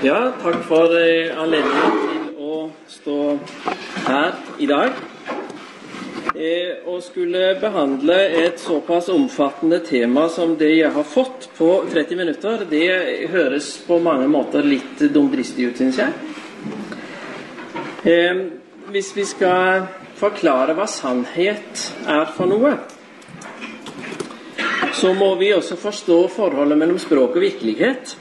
Ja, takk for eh, anledningen til å stå her i dag eh, og skulle behandle et såpass omfattende tema som det jeg har fått på 30 minutter. Det høres på mange måter litt dumdristig ut, syns jeg. Eh, hvis vi skal forklare hva sannhet er for noe, så må vi også forstå forholdet mellom språk og virkelighet.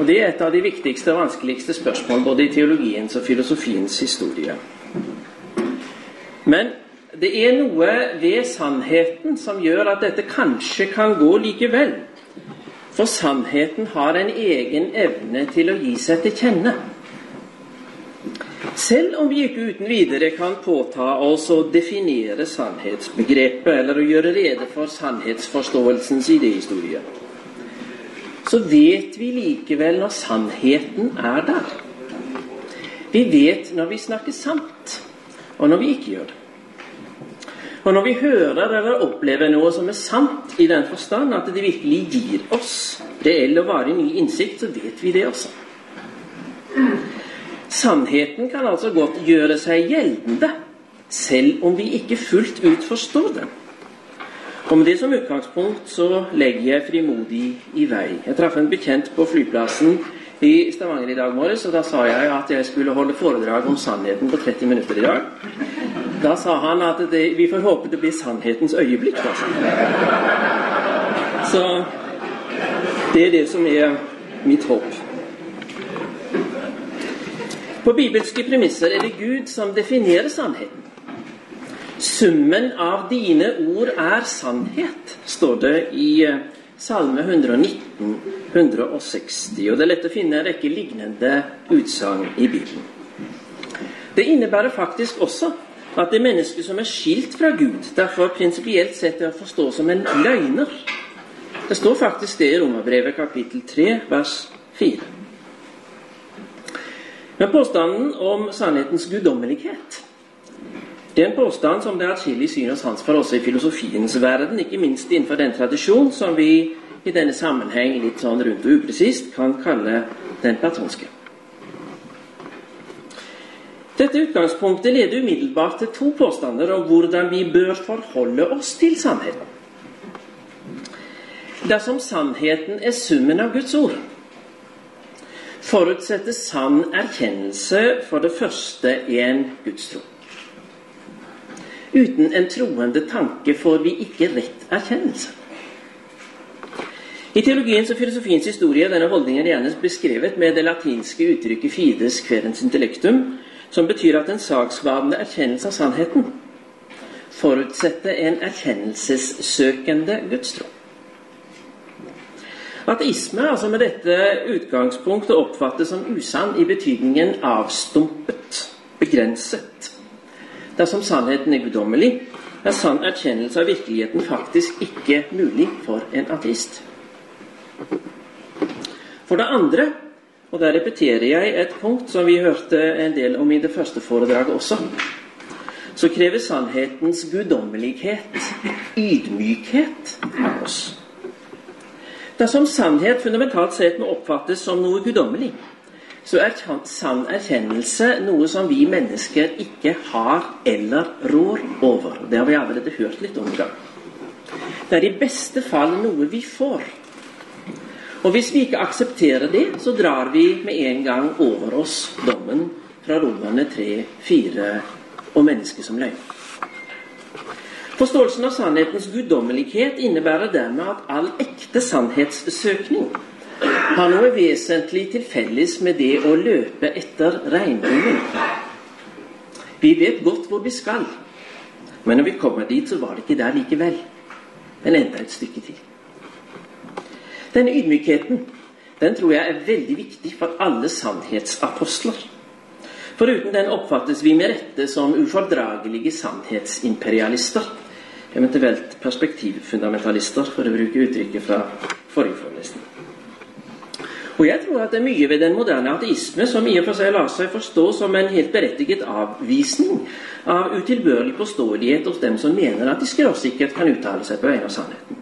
Og Det er et av de viktigste og vanskeligste spørsmål både i teologiens og filosofiens historie. Men det er noe ved sannheten som gjør at dette kanskje kan gå likevel. For sannheten har en egen evne til å gi seg til kjenne. Selv om vi ikke uten videre kan påta oss å definere sannhetsbegrepet eller å gjøre rede for sannhetsforståelsens idéhistorie, så vet vi likevel når sannheten er der. Vi vet når vi snakker sant, og når vi ikke gjør det. Og når vi hører eller opplever noe som er sant i den forstand at det virkelig gir oss reell og varig ny innsikt, så vet vi det også. Sannheten kan altså godt gjøre seg gjeldende, selv om vi ikke fullt ut forstår den. Og med det som utgangspunkt så legger jeg frimodig i vei. Jeg traff en bekjent på flyplassen i Stavanger i dag morges, og da sa jeg at jeg skulle holde foredrag om sannheten på 30 minutter i dag. Da sa han at det, vi får håpe det blir sannhetens øyeblikk. Da. Så det er det som er mitt håp. På bibelske premisser er det Gud som definerer sannheten. Summen av dine ord er sannhet, står det i eh, Salme 119, 160. Og det er lett å finne en rekke lignende utsagn i Bibelen. Det innebærer faktisk også at det mennesket som er skilt fra Gud, derfor prinsipielt sett er å forstå som en løgner. Det står faktisk det i Romerbrevet kapittel 3, vers 4. Men påstanden om sannhetens guddommelighet det er en påstand som det atskillig syn og sans for også i filosofiens verden, ikke minst innenfor den tradisjon som vi i denne sammenheng litt sånn rundt og upresist kan kalle den platonske. Dette utgangspunktet leder umiddelbart til to påstander om hvordan vi bør forholde oss til sannheten. Dersom sannheten er summen av Guds ord, forutsetter sann erkjennelse for det første en gudstro. Uten en troende tanke får vi ikke rett erkjennelse. I teologiens og filosofiens historie denne holdningen gjerne beskrevet med det latinske uttrykket 'fides querens intellectum', som betyr at en saksvadende erkjennelse av sannheten forutsetter en erkjennelsessøkende gudstro. Ateisme altså med dette utgangspunktet oppfattes som usann i betydningen avstumpet, begrenset, Dersom sannheten er guddommelig, er sann erkjennelse av virkeligheten faktisk ikke mulig for en ateist. For det andre, og der repeterer jeg et punkt som vi hørte en del om i det første foredraget også, så krever sannhetens guddommelighet ydmykhet av oss. Dersom sannhet fundamentalt sett må oppfattes som noe guddommelig, så er sann erkjennelse noe som vi mennesker ikke har eller rår over. Det har vi allerede hørt litt om i dag. Det er i beste fall noe vi får. Og hvis vi ikke aksepterer det, så drar vi med en gang over oss dommen fra Romerne 3, 4 og mennesket som løgn. Forståelsen av sannhetens guddommelighet innebærer dermed at all ekte sannhetssøkning har noe vesentlig til felles med det å løpe etter regnbuen. Vi vet godt hvor vi skal, men når vi kommer dit, så var det ikke der likevel. Men enda et stykke til. Denne ydmykheten den tror jeg er veldig viktig for alle sannhetsapostler. Foruten den oppfattes vi med rette som ufordragelige sannhetsimperialister. Eventuelt perspektivfundamentalister, for å bruke uttrykket fra forrige forelesning. Og jeg tror at det er mye ved den moderne ateisme som i og for seg lar seg forstå som en helt berettiget avvisning av utilbørlig påståelighet hos dem som mener at de skråsikkert kan uttale seg på vegne av sannheten.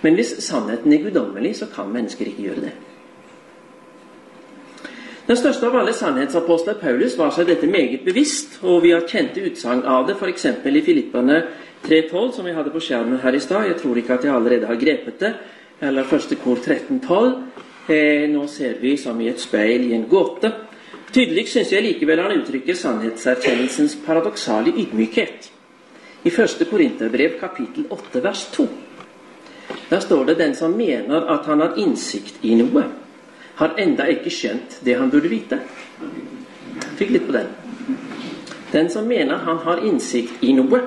Men hvis sannheten er guddommelig, så kan mennesker ikke gjøre det. Den største av alle sannhetsapostler, Paulus, var seg dette meget bevisst, og vi har kjente utsagn av det, f.eks. i Filippene 3.12, som vi hadde på skjermen her i stad. Jeg tror ikke at jeg allerede har grepet det. Eller første kor 13.12. Eh, nå ser vi som i et speil i en gåte. Tydelig syns jeg likevel han uttrykker sannhetserkjennelsens paradoksale ydmykhet. I første Korinterbrev kapittel 8 vers 2. Der står det 'den som mener at han har innsikt i noe' har enda ikke skjønt det han burde vite. Fikk litt på den. Den som mener han har innsikt i noe,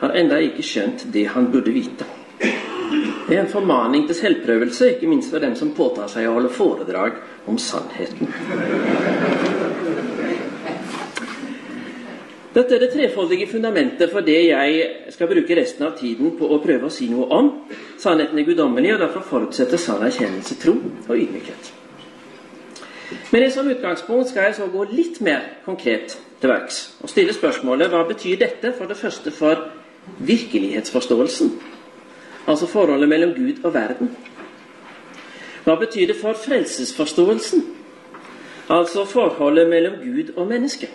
har enda ikke skjønt det han burde vite. Det er en formaning til selvprøvelse, ikke minst for dem som påtar seg å holde foredrag om sannheten. Dette er det trefoldige fundamentet for det jeg skal bruke resten av tiden på å prøve å si noe om. Sannheten er guddommelig, og derfor forutsetter sann erkjennelse tro og ydmykhet. Men som utgangspunkt skal jeg så gå litt mer konkret til verks og stille spørsmålet hva betyr dette for det første for virkelighetsforståelsen? Altså forholdet mellom Gud og verden. Hva betyr det for frelsesforståelsen? Altså forholdet mellom Gud og mennesket.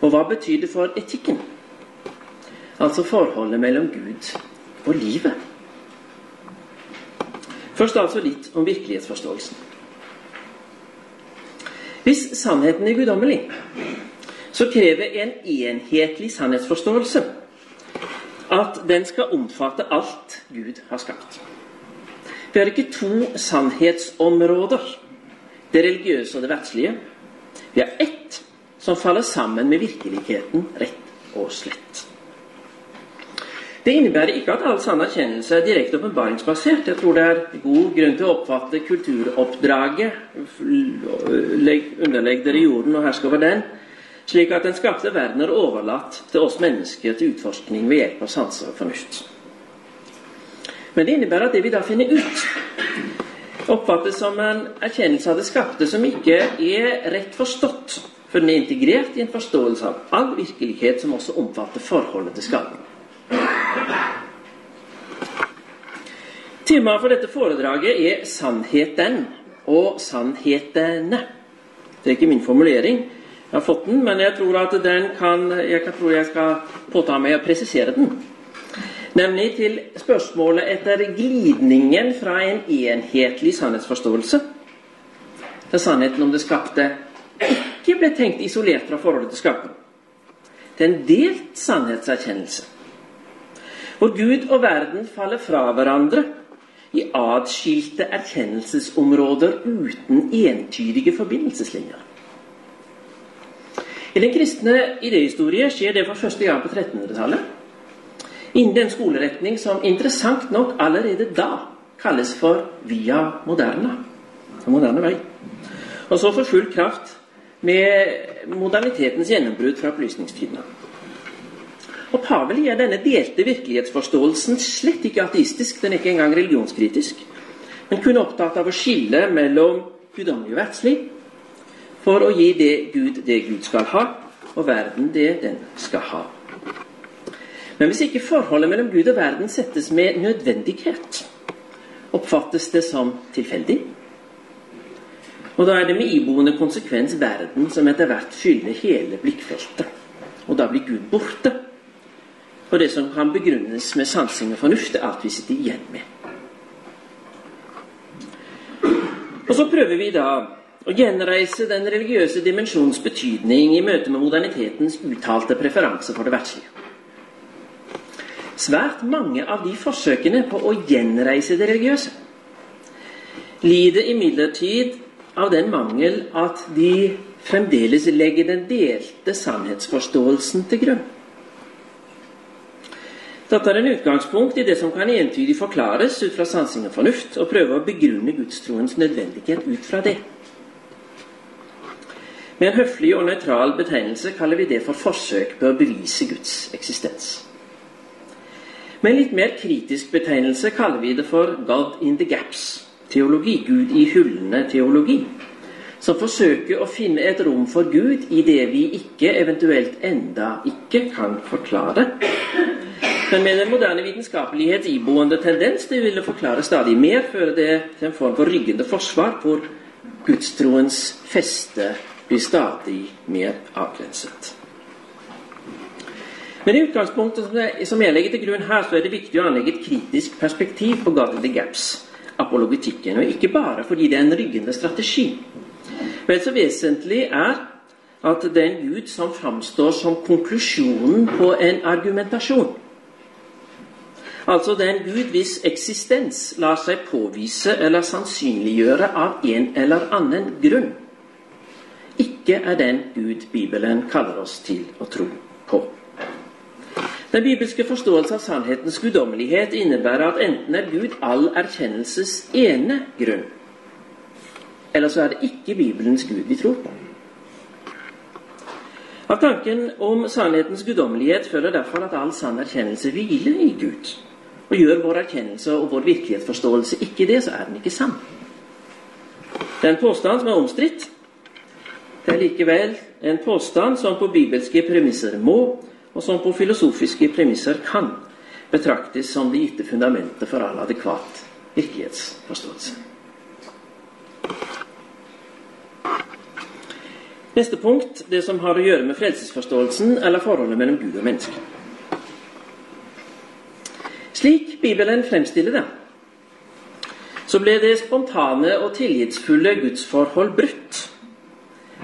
Og hva betyr det for etikken? Altså forholdet mellom Gud og livet. Først altså litt om virkelighetsforståelsen. Hvis sannheten er guddommelig, så krever en enhetlig sannhetsforståelse at den skal omfatte alt Gud har skapt. Vi har ikke to sannhetsområder, det religiøse og det verdslige. Vi har ett som faller sammen med virkeligheten rett og slett. Det innebærer ikke at all sann erkjennelse er direkte åpenbaringsbasert. Jeg tror det er god grunn til å oppfatte kulturoppdraget, underlegg dere jorden og hersk over den, slik at den skapte verden er overlatt til oss mennesker til utforskning ved hjelp av sanser og fornuft. Men det innebærer at det vi da finner ut, oppfattes som en erkjennelse av det skapte som ikke er rett forstått, for den er integrert i en forståelse av all virkelighet som også omfatter forholdet til skapningen. Temaet for dette foredraget er 'sannheten' og 'sannhetene'. Det er ikke min formulering. Jeg har fått den, men jeg tror at den kan, jeg kan, tror jeg skal påta meg å presisere den. Nemlig til spørsmålet etter glidningen fra en enhetlig sannhetsforståelse til sannheten om det skapte ikke ble tenkt isolert fra forholdet til skaperen. Det er en delt sannhetserkjennelse hvor Gud og verden faller fra hverandre i atskilte erkjennelsesområder uten entydige forbindelseslinjer. I den kristne idéhistorie skjer det for første gang på 1300-tallet. Innen den skoleretning som interessant nok allerede da kalles for via moderna. Moderne vei. Og så for full kraft med modernitetens gjennombrudd fra opplysningstiden. Og Pavel gir denne delte virkelighetsforståelsen slett ikke ateistisk, den er ikke engang religionskritisk, men kun opptatt av å skille mellom guddommelig og verdslig for å gi det Gud det Gud skal ha, og verden det den skal ha. Men hvis ikke forholdet mellom Gud og verden settes med nødvendighet, oppfattes det som tilfeldig. Og da er det med iboende konsekvens verden som etter hvert fyller hele blikkfeltet. Og da blir Gud borte. Og det som kan begrunnes med sansing og fornuft, er alt vi sitter igjen med. Og så prøver vi da å gjenreise den religiøse dimensjons betydning i møte med modernitetens uttalte preferanse for det verdslige. Svært mange av de forsøkene på å gjenreise det religiøse lider imidlertid av den mangel at de fremdeles legger den delte sannhetsforståelsen til grunn. Dette er en utgangspunkt i det som kan entydig forklares ut fra sansing og fornuft, og prøve å begrunne gudstroens nødvendighet ut fra det. Med en høflig og nøytral betegnelse kaller vi det for forsøk på å bevise Guds eksistens. Med en litt mer kritisk betegnelse kaller vi det for God in the gaps. Teologi. Gud i hullene teologi. Som forsøker å finne et rom for Gud i det vi ikke, eventuelt enda ikke, kan forklare. Men med den moderne vitenskapelighets iboende tendens det ville forklare stadig mer, føre det til en form for ryggende forsvar for Gudstroens feste blir stadig mer avgrenset. Men i utgangspunktet som jeg legger til grunn her, så er det viktig å anlegge et kritisk perspektiv på God of the Gaps, apologetikken. Og ikke bare fordi det er en ryggende strategi. Vel så vesentlig er at det er en Gud som framstår som konklusjonen på en argumentasjon. Altså det er en Gud hvis eksistens lar seg påvise eller sannsynliggjøre av en eller annen grunn. Ikke er den Gud Bibelen kaller oss til å tro på. Den bibelske forståelse av sannhetens guddommelighet innebærer at enten er Gud all erkjennelses ene grunn, eller så er det ikke Bibelens Gud vi tror på. Av tanken om sannhetens guddommelighet følger derfor at all sann erkjennelse hviler i Gud. Og gjør vår erkjennelse og vår virkelighetsforståelse ikke det, så er den ikke sann. Det er en påstand som er omstridt. Det er likevel en påstand som på bibelske premisser må og som på filosofiske premisser kan betraktes som det gitte fundamentet for all adekvat virkelighetsforståelse. Neste punkt det som har å gjøre med frelsesforståelsen eller forholdet mellom Gud og menneske. Slik Bibelen fremstiller det, så ble det spontane og tillitsfulle gudsforhold brutt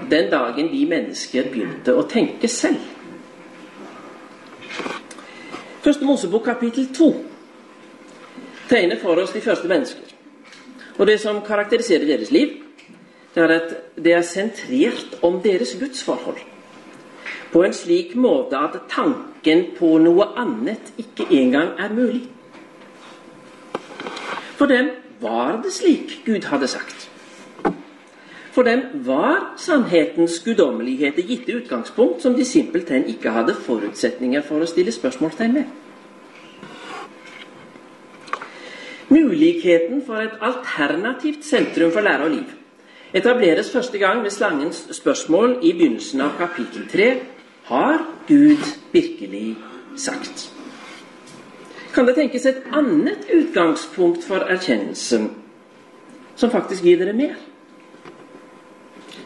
den dagen vi mennesker begynte å tenke selv. Første Mosebok kapittel 2 tegner for oss de første mennesker. Og det som karakteriserer deres liv, det er at det er sentrert om deres gudsforhold. På en slik måte at tanken på noe annet ikke engang er mulig. For dem var det slik Gud hadde sagt. For dem var sannhetens guddommelighet det gitte utgangspunkt som de simpelthen ikke hadde forutsetninger for å stille spørsmålstegn med. Muligheten for et alternativt sentrum for lære og liv etableres første gang ved slangens spørsmål i begynnelsen av kapittel 3. Har Gud virkelig sagt? Kan det tenkes et annet utgangspunkt for erkjennelsen som faktisk gir dere mer?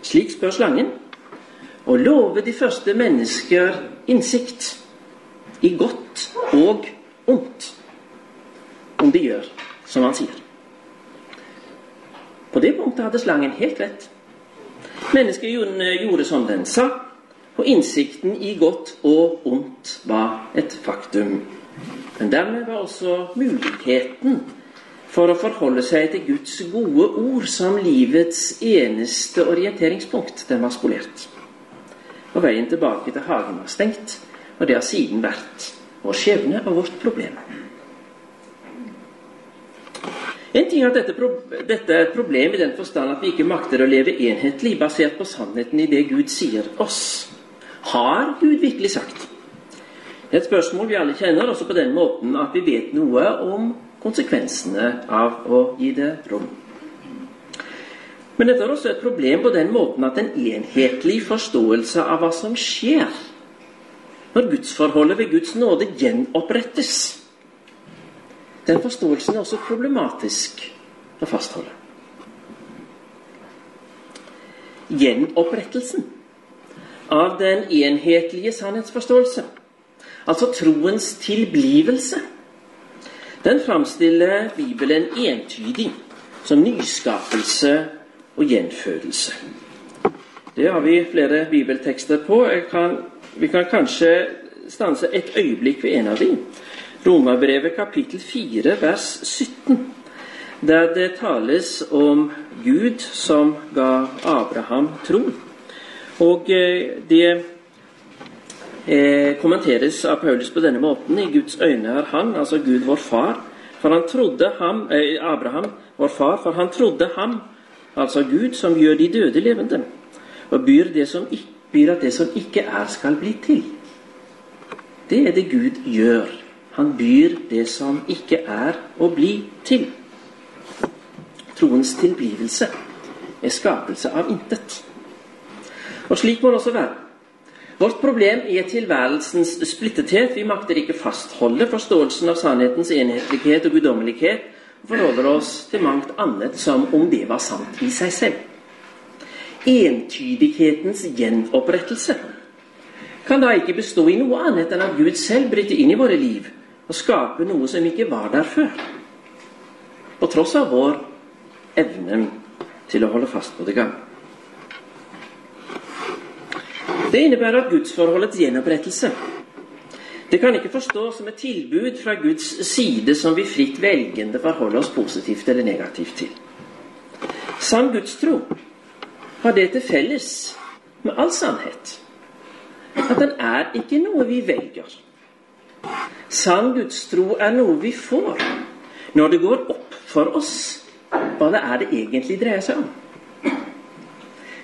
Slik spør slangen. Å love de første mennesker innsikt i godt og ondt om de gjør som han sier. På det punktet hadde slangen helt rett. Mennesket gjorde som den sa, og innsikten i godt og ondt var et faktum. Men dermed var også muligheten for å forholde seg til Guds gode ord som livets eneste orienteringspunkt. Den var spolert. Og veien tilbake til hagen var stengt, og det har siden vært vår skjebne og vårt problem. En ting er at dette, dette, er et problem i den forstand at vi ikke makter å leve enhetlig basert på sannheten i det Gud sier oss. Har Gud virkelig sagt? Det er et spørsmål vi alle kjenner, også på den måten at vi vet noe om konsekvensene av å gi det rom. Men dette er også et problem på den måten at en enhetlig forståelse av hva som skjer når gudsforholdet ved Guds nåde gjenopprettes, den forståelsen er også problematisk å fastholde. Gjenopprettelsen av den enhetlige sannhetsforståelse, altså troens tilblivelse, den framstiller Bibelen entydig som nyskapelse og gjenfødelse. Det har vi flere bibeltekster på. Kan, vi kan kanskje stanse et øyeblikk ved en av dem. Romerbrevet kapittel 4 vers 17, der det tales om Gud som ga Abraham tro. Og eh, det eh, kommenteres av Paulus på denne måten. I Guds øyne er han, altså Gud vår far, for han trodde ham, eh, Abraham, vår far, for han trodde ham, altså Gud, som gjør de døde levende, og byr, som, byr at det som ikke er, skal bli til. Det er det Gud gjør. Han byr det som ikke er, å bli til. Troens tilblivelse er skapelse av intet. Og slik må det også være. Vårt problem er tilværelsens splittethet. Vi makter ikke fastholde forståelsen av sannhetens enhetlighet og guddommelighet og forholder oss til mangt annet som om det var sant i seg selv. entydighetens gjenopprettelse kan da ikke bestå i noe annet enn at Gud selv bryter inn i våre liv og skaper noe som ikke var der før. På tross av vår evne til å holde fast på det gamle. Det innebærer at gudsforholdets gjenopprettelse det kan ikke forstås som et tilbud fra Guds side som vi fritt velgende forholder oss positivt eller negativt til. Sann gudstro har det til felles med all sannhet at den er ikke noe vi velger. Sann gudstro er noe vi får når det går opp for oss hva det er det egentlig dreier seg om.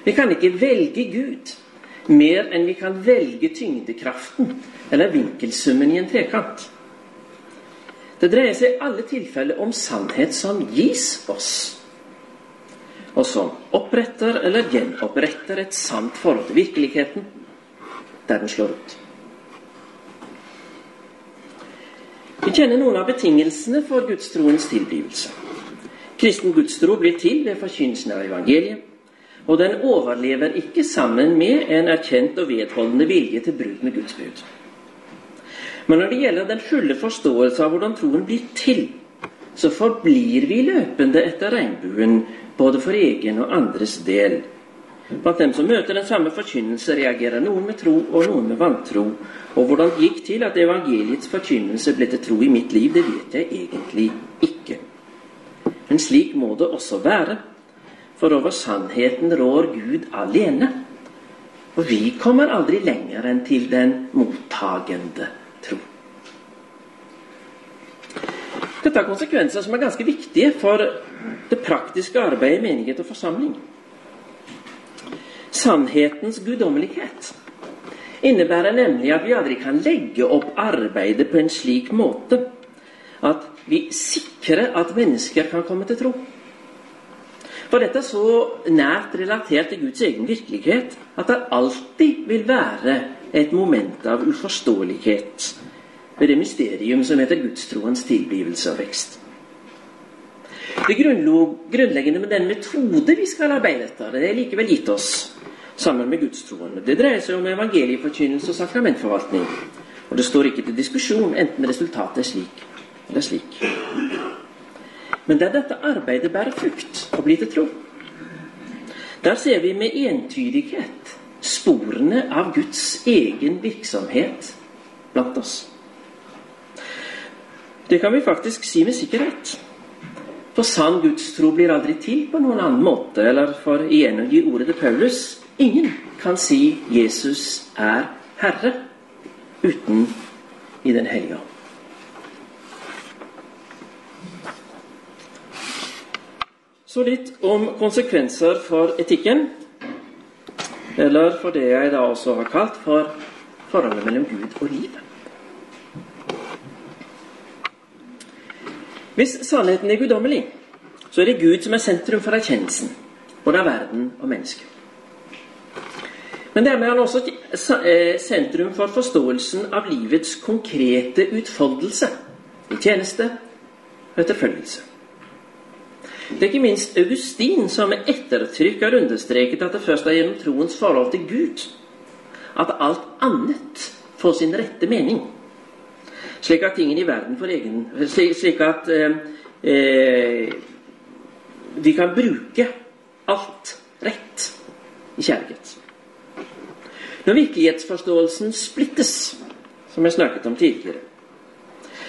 Vi kan ikke velge Gud mer enn vi kan velge tyngdekraften eller vinkelsummen i en trekant. Det dreier seg i alle tilfeller om sannhet som gis oss, og som oppretter eller gjenoppretter et sant forhold til virkeligheten der den slår ut. Vi kjenner noen av betingelsene for gudstroens tilblivelse. Kristen gudstro blir til ved forkynnelsen av evangeliet, og den overlever ikke sammen med en erkjent og vedholdende vilje til brudd med Guds bud. Men når det gjelder den fulle forståelse av hvordan troen blir til, så forblir vi løpende etter regnbuen, både for egen og andres del. Blant dem som møter den samme forkynnelse, reagerer noen med tro og noen med vantro. Og hvordan det gikk til at evangeliets forkynnelse ble til tro i mitt liv, det vet jeg egentlig ikke. Men slik må det også være for over sannheten rår Gud alene. Og vi kommer aldri lenger enn til den mottagende tro. Dette har konsekvenser som er ganske viktige for det praktiske arbeidet i menighet og forsamling. Sannhetens guddommelighet innebærer nemlig at vi aldri kan legge opp arbeidet på en slik måte at vi sikrer at mennesker kan komme til tro. For dette er så nært relatert til Guds egen virkelighet at det alltid vil være et moment av uforståelighet ved det mysterium som heter gudstroens tilblivelse og vekst. Det grunnleggende med den metode vi skal arbeide etter, det er likevel gitt oss sammen med gudstroen. Det dreier seg om evangelieforkynnelse og sakramentforvaltning. Og det står ikke til diskusjon enten resultatet er slik eller slik. Men der dette arbeidet bærer frukt og blir til tro, der ser vi med entydighet sporene av Guds egen virksomhet blant oss. Det kan vi faktisk si med sikkerhet. For sann gudstro blir aldri til på noen annen måte. Eller for igjen å gi ordet til Paulus ingen kan si Jesus er Herre uten i Den hellige ånd. Så litt om konsekvenser for etikken. Eller for det jeg da også har kalt for forholdet mellom Gud og livet. Hvis sannheten er guddommelig, så er det Gud som er sentrum for erkjennelsen, både av verden og mennesket. Men dermed er han også eh, sentrum for forståelsen av livets konkrete utfoldelse i tjeneste og etterfølgelse. Det er ikke minst Augustin som med ettertrykk har understreket at det først er gjennom troens forhold til Gud at alt annet får sin rette mening. Slik at tingene i verden får egen Slik at eh, eh, vi kan bruke alt rett i kjærlighet. Når virkelighetsforståelsen splittes, som jeg snakket om tidligere,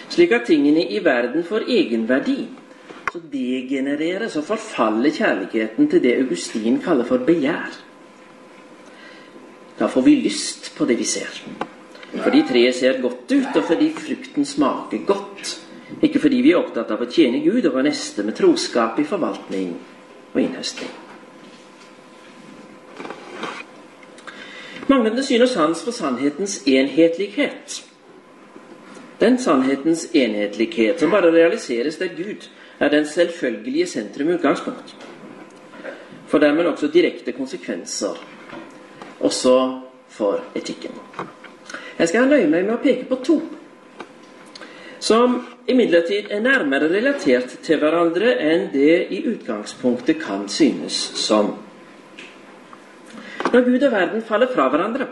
slik at tingene i verden får egenverdi, så degenereres og forfaller kjærligheten til det Augustin kaller for begjær. Da får vi lyst på det vi ser. Fordi treet ser godt ut, og fordi frukten smaker godt. Ikke fordi vi er opptatt av å tjene Gud og vår neste med troskap i forvaltning og innhøstning. Manglende syn og sans for sannhetens enhetlighet. Den sannhetens enhetlighet som bare realiseres der Gud er den selvfølgelige sentrum utgangspunkt. For dermed også direkte konsekvenser, også for etikken. Jeg skal nøye meg med å peke på to, som imidlertid er nærmere relatert til hverandre enn det i utgangspunktet kan synes som. Når Gud og verden faller fra hverandre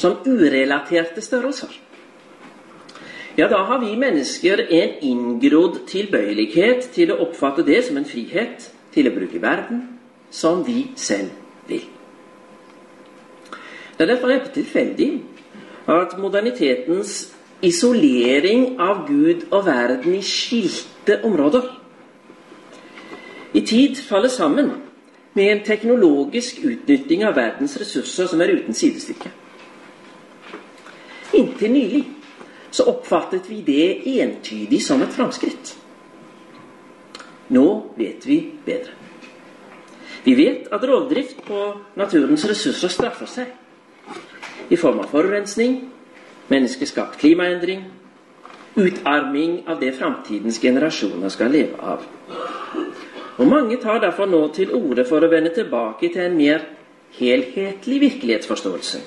som urelaterte størrelser, ja, da har vi mennesker en inngrodd tilbøyelighet til å oppfatte det som en frihet til å bruke verden som vi selv vil. Det er derfor neppe tilfeldig at modernitetens isolering av Gud og verden i skilte områder i tid faller sammen med en teknologisk utnytting av verdens ressurser som er uten sidestykke. Inntil nylig så oppfattet vi det entydig som et framskritt. Nå vet vi bedre. Vi vet at rovdrift på naturens ressurser straffer seg. I form av forurensning, menneskeskapt klimaendring, utarming av det framtidens generasjoner skal leve av. Og Mange tar derfor nå til orde for å vende tilbake til en mer helhetlig virkelighetsforståelse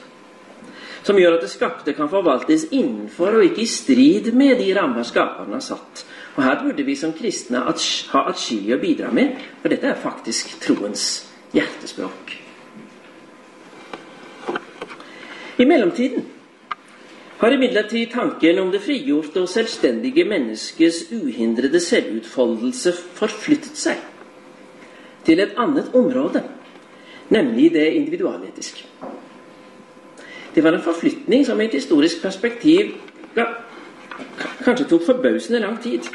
som gjør at det skapte kan forvaltes innenfor og ikke i strid med de rammer skaperen har satt. Og Her burde vi som kristne ha atskillig å bidra med, for dette er faktisk troens hjertespråk. I mellomtiden har imidlertid tanken om det frigjorte og selvstendige menneskets uhindrede selvutfoldelse forflyttet seg til et annet område, nemlig det individualetiske. Det var en forflytning som i et historisk perspektiv ja, kanskje tok forbausende lang tid.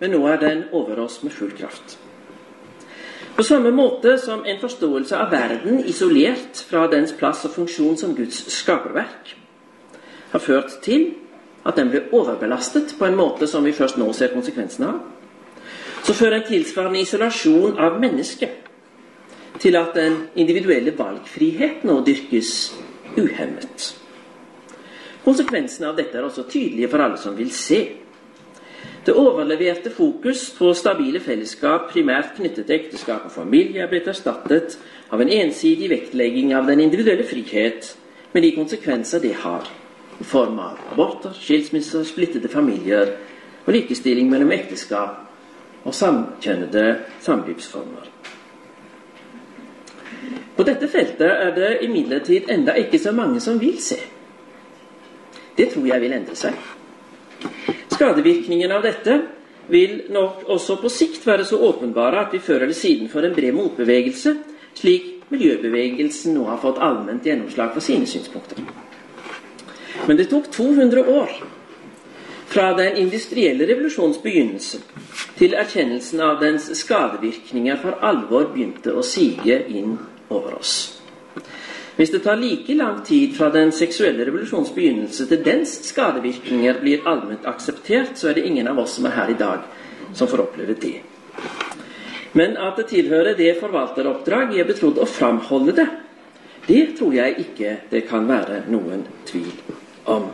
Men nå er den over oss med full kraft. På samme måte som en forståelse av verden isolert fra dens plass og funksjon som Guds skaperverk har ført til at den ble overbelastet på en måte som vi først nå ser konsekvensene av, så fører en tilsvarende isolasjon av mennesket til at den individuelle valgfriheten nå dyrkes uhemmet. Konsekvensene av dette er også tydelige for alle som vil se. Det overleverte fokus på stabile fellesskap, primært knyttet til ekteskap og familie, er blitt erstattet av en ensidig vektlegging av den individuelle frihet, med de konsekvenser det har, i form av aborter, skilsmisser, splittede familier og likestilling mellom ekteskap og samkjønnede samlivsformer. På dette feltet er det imidlertid enda ikke så mange som vil se. Det tror jeg vil endre seg. Skadevirkningen av dette vil nok også på sikt være så åpenbare at vi før eller siden får en bred motbevegelse, slik miljøbevegelsen nå har fått allment gjennomslag for sine synspunkter. Men det tok 200 år fra den industrielle revolusjons begynnelse til erkjennelsen av dens skadevirkninger for alvor begynte å sige inn over oss. Hvis det tar like lang tid fra den seksuelle revolusjons begynnelse til dens skadevirkninger blir allment akseptert, så er det ingen av oss som er her i dag, som får oppleve det. Men at det tilhører det forvalteroppdrag jeg er betrodd å framholde det, det tror jeg ikke det kan være noen tvil om.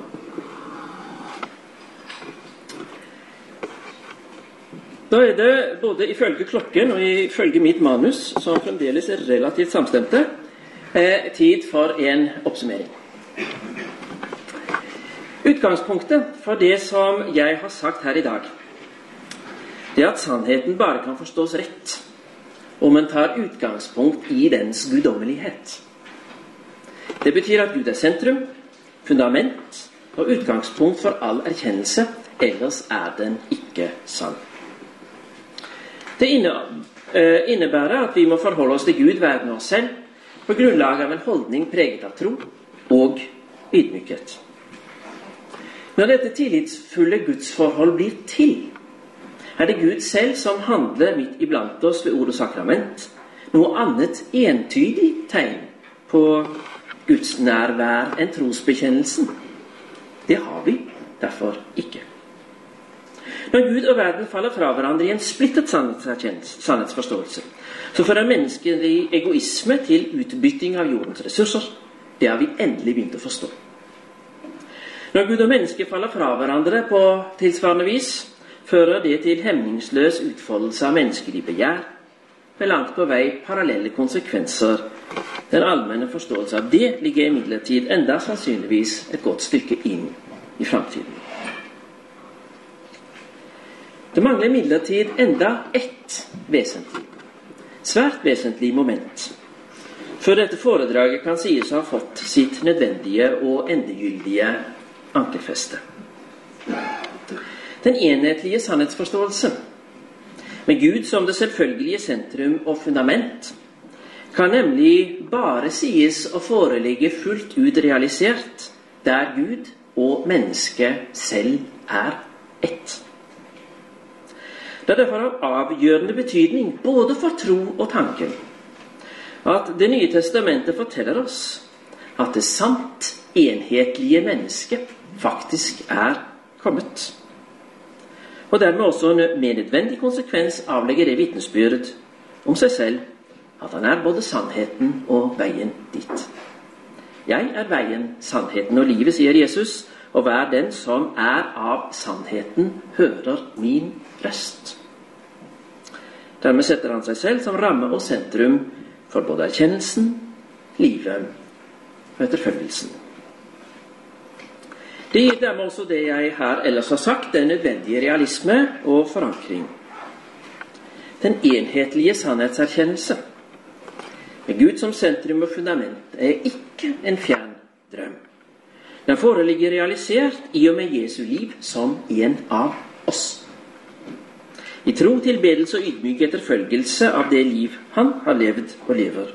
Da er det både ifølge klokken og ifølge mitt manus, som fremdeles er relativt samstemte, eh, tid for en oppsummering. Utgangspunktet for det som jeg har sagt her i dag, det er at sannheten bare kan forstås rett om en tar utgangspunkt i dens guddommelighet. Det betyr at Gud er sentrum, fundament og utgangspunkt for all erkjennelse. Ellers er den ikke sann. Det eh, innebærer at vi må forholde oss til Gud, verden og oss selv på grunnlag av en holdning preget av tro og ydmykhet. Når dette tillitsfulle gudsforhold blir til, er det Gud selv som handler midt iblant oss ved ord og sakrament. Noe annet entydig tegn på Guds nærvær enn trosbekjennelsen. Det har vi derfor ikke. Når Gud og verden faller fra hverandre i en splittet sannhetsforståelse, så fører menneskelig egoisme til utbytting av jordens ressurser. Det har vi endelig begynt å forstå. Når Gud og menneske faller fra hverandre på tilsvarende vis, fører det til hemningsløs utfoldelse av menneskelig begjær, med langt på vei parallelle konsekvenser. Den allmenne forståelse av det ligger imidlertid enda sannsynligvis et godt stykke inn i framtiden. Det mangler imidlertid enda ett vesentlig, svært vesentlig moment før dette foredraget kan sies å ha fått sitt nødvendige og endegyldige ankerfeste. Den enhetlige sannhetsforståelse, med Gud som det selvfølgelige sentrum og fundament, kan nemlig bare sies å foreligge fullt ut realisert der Gud og mennesket selv er ett. Det er derfor av avgjørende betydning både for tro og tanke at Det nye testamentet forteller oss at det sant enhetlige mennesket faktisk er kommet. Og dermed også med nødvendig konsekvens avlegger det vitnesbyrd om seg selv at han er både sannheten og veien dit. Jeg er veien, sannheten og livet, sier Jesus, og hver den som er av sannheten, hører min røst. Dermed setter han seg selv som ramme og sentrum for både erkjennelsen, livet og etterfølgelsen. Det gir dermed også det jeg her ellers har sagt, den nødvendige realisme og forankring. Den enhetlige sannhetserkjennelse, med Gud som sentrum og fundament, er ikke en fjern drøm. Den foreligger realisert i og med Jesu liv som en av oss. I tro, tilbedelse og ydmyk etterfølgelse av det liv han har levd og lever.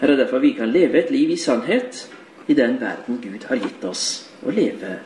Her er derfor vi kan leve et liv i sannhet i den verden Gud har gitt oss å leve